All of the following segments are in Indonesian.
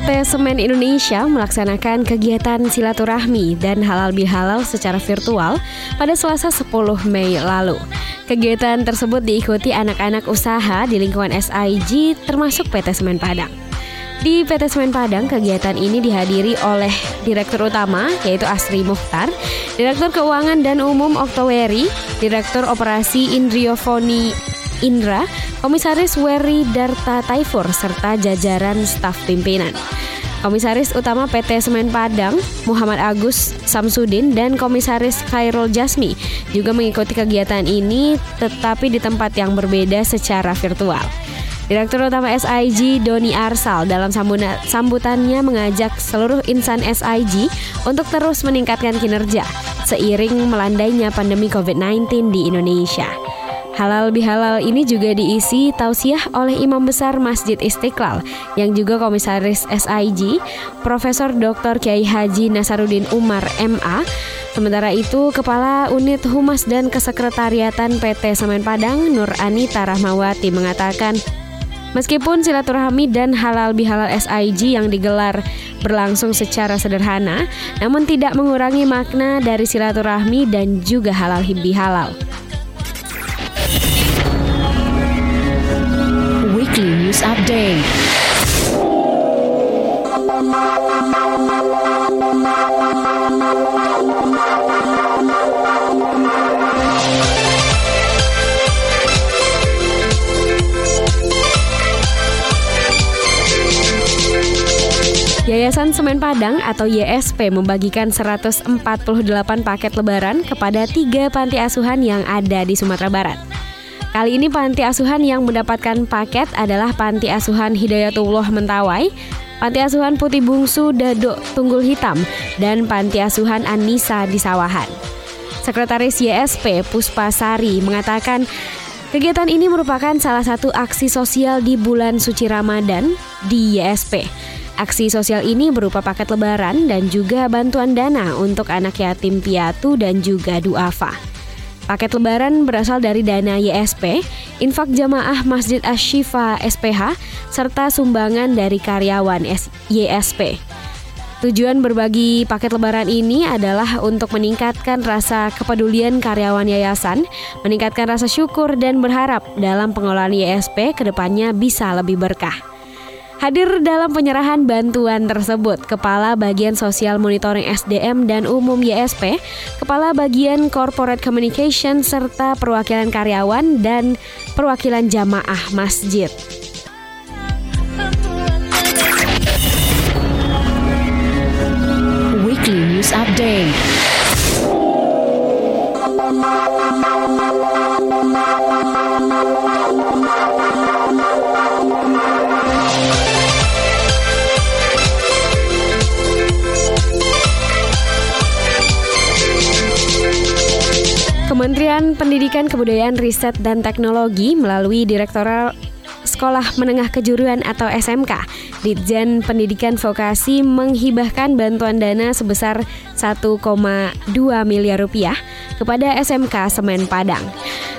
PT Semen Indonesia melaksanakan kegiatan silaturahmi dan halal bihalal secara virtual pada Selasa 10 Mei lalu. Kegiatan tersebut diikuti anak-anak usaha di lingkungan SIG termasuk PT Semen Padang. Di PT Semen Padang, kegiatan ini dihadiri oleh Direktur Utama yaitu Asri Mukhtar, Direktur Keuangan dan Umum Oktoweri, Direktur Operasi Indriofoni Indra, Komisaris Weri Darta Taifur, serta jajaran staf pimpinan. Komisaris Utama PT Semen Padang, Muhammad Agus Samsudin, dan Komisaris Khairul Jasmi juga mengikuti kegiatan ini tetapi di tempat yang berbeda secara virtual. Direktur Utama SIG Doni Arsal dalam sambutannya mengajak seluruh insan SIG untuk terus meningkatkan kinerja seiring melandainya pandemi COVID-19 di Indonesia. Halal bihalal ini juga diisi tausiah oleh Imam Besar Masjid Istiqlal yang juga Komisaris SIG, Profesor Dr. Kiai Haji Nasaruddin Umar MA. Sementara itu, Kepala Unit Humas dan Kesekretariatan PT Semen Padang Nur Anita Rahmawati mengatakan Meskipun silaturahmi dan halal bihalal SIG yang digelar berlangsung secara sederhana, namun tidak mengurangi makna dari silaturahmi dan juga halal bihalal. Yayasan Semen Padang atau YSP membagikan 148 paket lebaran kepada tiga panti asuhan yang ada di Sumatera Barat. Kali ini panti asuhan yang mendapatkan paket adalah Panti Asuhan Hidayatullah Mentawai, Panti Asuhan Putih Bungsu Dadok Tunggul Hitam, dan Panti Asuhan Anissa di Sawahan. Sekretaris YSP Puspasari mengatakan kegiatan ini merupakan salah satu aksi sosial di bulan suci Ramadan di YSP. Aksi sosial ini berupa paket lebaran dan juga bantuan dana untuk anak yatim piatu dan juga duafa. Paket lebaran berasal dari dana YSP, infak jamaah Masjid Ashifa SPH, serta sumbangan dari karyawan YSP. Tujuan berbagi paket lebaran ini adalah untuk meningkatkan rasa kepedulian karyawan yayasan, meningkatkan rasa syukur dan berharap dalam pengelolaan YSP ke depannya bisa lebih berkah. Hadir dalam penyerahan bantuan tersebut Kepala Bagian Sosial Monitoring SDM dan Umum YSP, Kepala Bagian Corporate Communication serta perwakilan karyawan dan perwakilan jamaah masjid. Weekly News Update. Kementerian Pendidikan Kebudayaan Riset dan Teknologi melalui Direktorat Sekolah Menengah Kejuruan atau SMK, Ditjen Pendidikan Vokasi menghibahkan bantuan dana sebesar 1,2 miliar rupiah kepada SMK Semen Padang.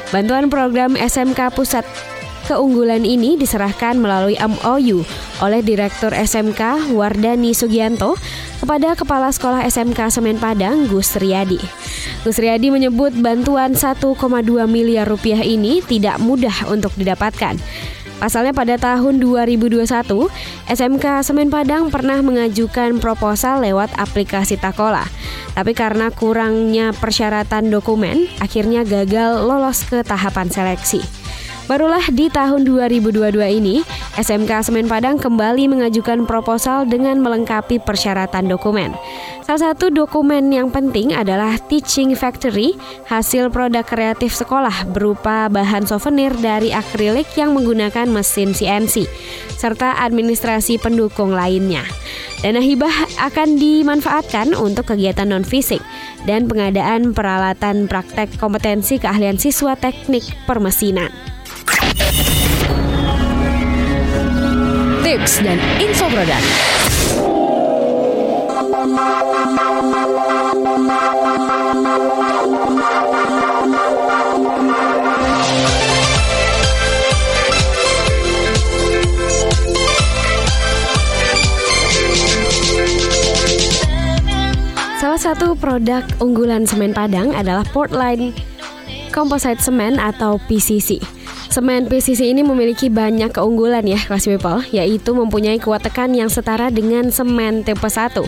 Bantuan program SMK Pusat keunggulan ini diserahkan melalui MOU oleh Direktur SMK Wardani Sugianto kepada Kepala Sekolah SMK Semen Padang Gus Riyadi. Gus Riyadi menyebut bantuan 1,2 miliar rupiah ini tidak mudah untuk didapatkan. Pasalnya pada tahun 2021, SMK Semen Padang pernah mengajukan proposal lewat aplikasi Takola. Tapi karena kurangnya persyaratan dokumen, akhirnya gagal lolos ke tahapan seleksi. Barulah di tahun 2022 ini, SMK Semen Padang kembali mengajukan proposal dengan melengkapi persyaratan dokumen. Salah satu dokumen yang penting adalah Teaching Factory, hasil produk kreatif sekolah berupa bahan souvenir dari akrilik yang menggunakan mesin CNC, serta administrasi pendukung lainnya. Dana hibah akan dimanfaatkan untuk kegiatan non-fisik dan pengadaan peralatan praktek kompetensi keahlian siswa teknik permesinan. Tips dan info produk. Salah satu produk unggulan semen Padang adalah Portland Composite Cement atau PCC. Semen PCC ini memiliki banyak keunggulan ya kelas people, yaitu mempunyai kuat tekan yang setara dengan semen tipe 1.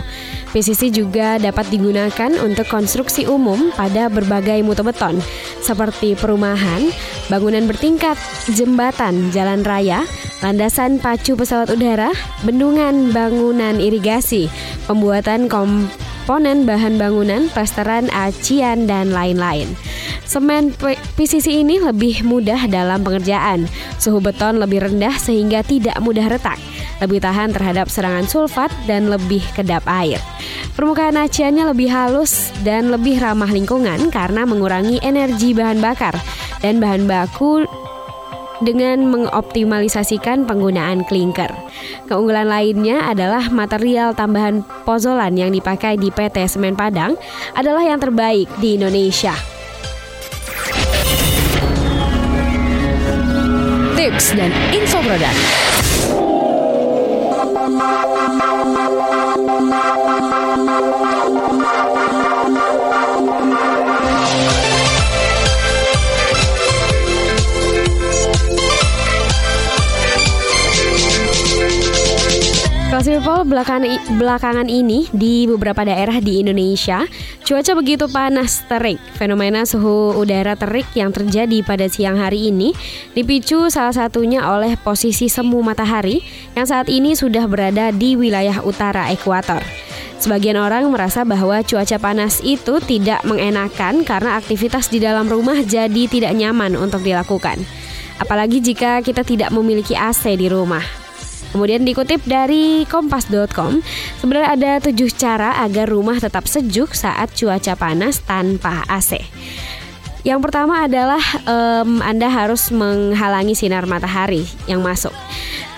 PCC juga dapat digunakan untuk konstruksi umum pada berbagai mutu beton, seperti perumahan, bangunan bertingkat, jembatan, jalan raya, landasan pacu pesawat udara, bendungan bangunan irigasi, pembuatan komponen bahan bangunan, plesteran, acian, dan lain-lain. Semen PCC ini lebih mudah dalam pengerjaan. Suhu beton lebih rendah sehingga tidak mudah retak, lebih tahan terhadap serangan sulfat dan lebih kedap air. Permukaan aciannya lebih halus dan lebih ramah lingkungan karena mengurangi energi bahan bakar dan bahan baku dengan mengoptimalisasikan penggunaan klinker. Keunggulan lainnya adalah material tambahan pozolan yang dipakai di PT Semen Padang adalah yang terbaik di Indonesia. Tips dan info produk. People belakangan, belakangan ini di beberapa daerah di Indonesia cuaca begitu panas terik. Fenomena suhu udara terik yang terjadi pada siang hari ini dipicu salah satunya oleh posisi semu matahari yang saat ini sudah berada di wilayah utara ekuator. Sebagian orang merasa bahwa cuaca panas itu tidak mengenakan karena aktivitas di dalam rumah jadi tidak nyaman untuk dilakukan. Apalagi jika kita tidak memiliki AC di rumah. Kemudian dikutip dari kompas.com, sebenarnya ada tujuh cara agar rumah tetap sejuk saat cuaca panas tanpa AC. Yang pertama adalah um, Anda harus menghalangi sinar matahari yang masuk.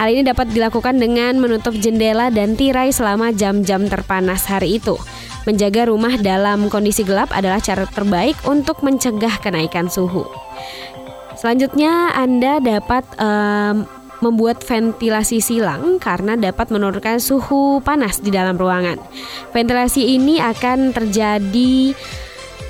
Hal ini dapat dilakukan dengan menutup jendela dan tirai selama jam-jam terpanas hari itu. Menjaga rumah dalam kondisi gelap adalah cara terbaik untuk mencegah kenaikan suhu. Selanjutnya, Anda dapat um, membuat ventilasi silang karena dapat menurunkan suhu panas di dalam ruangan. Ventilasi ini akan terjadi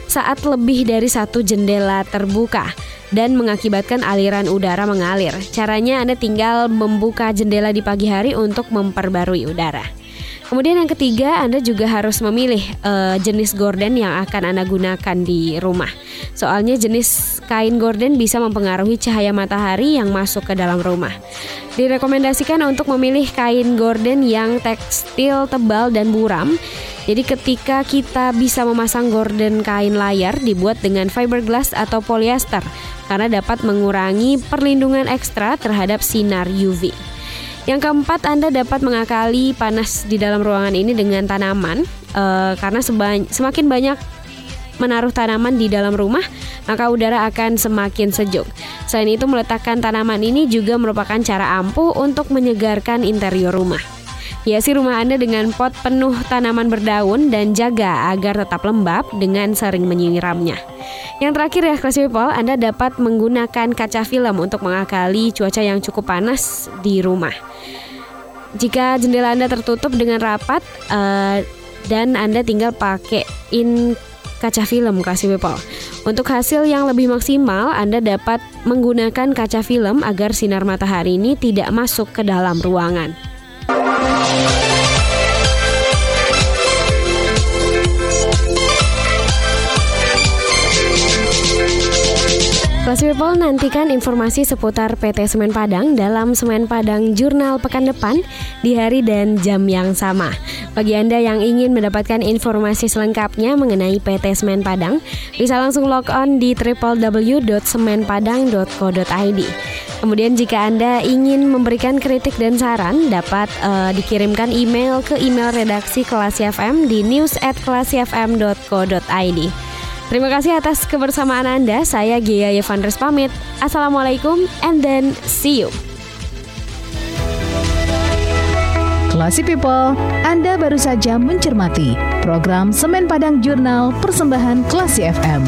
saat lebih dari satu jendela terbuka dan mengakibatkan aliran udara mengalir. Caranya Anda tinggal membuka jendela di pagi hari untuk memperbarui udara. Kemudian yang ketiga, Anda juga harus memilih uh, jenis gorden yang akan Anda gunakan di rumah. Soalnya jenis kain gorden bisa mempengaruhi cahaya matahari yang masuk ke dalam rumah. Direkomendasikan untuk memilih kain gorden yang tekstil tebal dan buram. Jadi ketika kita bisa memasang gorden kain layar dibuat dengan fiberglass atau polyester karena dapat mengurangi perlindungan ekstra terhadap sinar UV. Yang keempat, Anda dapat mengakali panas di dalam ruangan ini dengan tanaman, uh, karena semakin banyak menaruh tanaman di dalam rumah, maka udara akan semakin sejuk. Selain itu, meletakkan tanaman ini juga merupakan cara ampuh untuk menyegarkan interior rumah. Hiasi rumah Anda dengan pot penuh tanaman berdaun dan jaga agar tetap lembab dengan sering menyiramnya. Yang terakhir ya kelas people, Anda dapat menggunakan kaca film untuk mengakali cuaca yang cukup panas di rumah. Jika jendela Anda tertutup dengan rapat uh, dan Anda tinggal pakai in kaca film kelas people. Untuk hasil yang lebih maksimal, Anda dapat menggunakan kaca film agar sinar matahari ini tidak masuk ke dalam ruangan. Kelas People nantikan informasi seputar PT Semen Padang dalam Semen Padang Jurnal pekan depan di hari dan jam yang sama. Bagi Anda yang ingin mendapatkan informasi selengkapnya mengenai PT Semen Padang, bisa langsung log on di www.semenpadang.co.id. Kemudian jika Anda ingin memberikan kritik dan saran dapat uh, dikirimkan email ke email redaksi Kelasi FM di news@kelasifm.co.id. Terima kasih atas kebersamaan Anda. Saya Gia Yevandres pamit. Assalamualaikum and then see you. Classy People, Anda baru saja mencermati program Semen Padang Jurnal Persembahan Classy FM.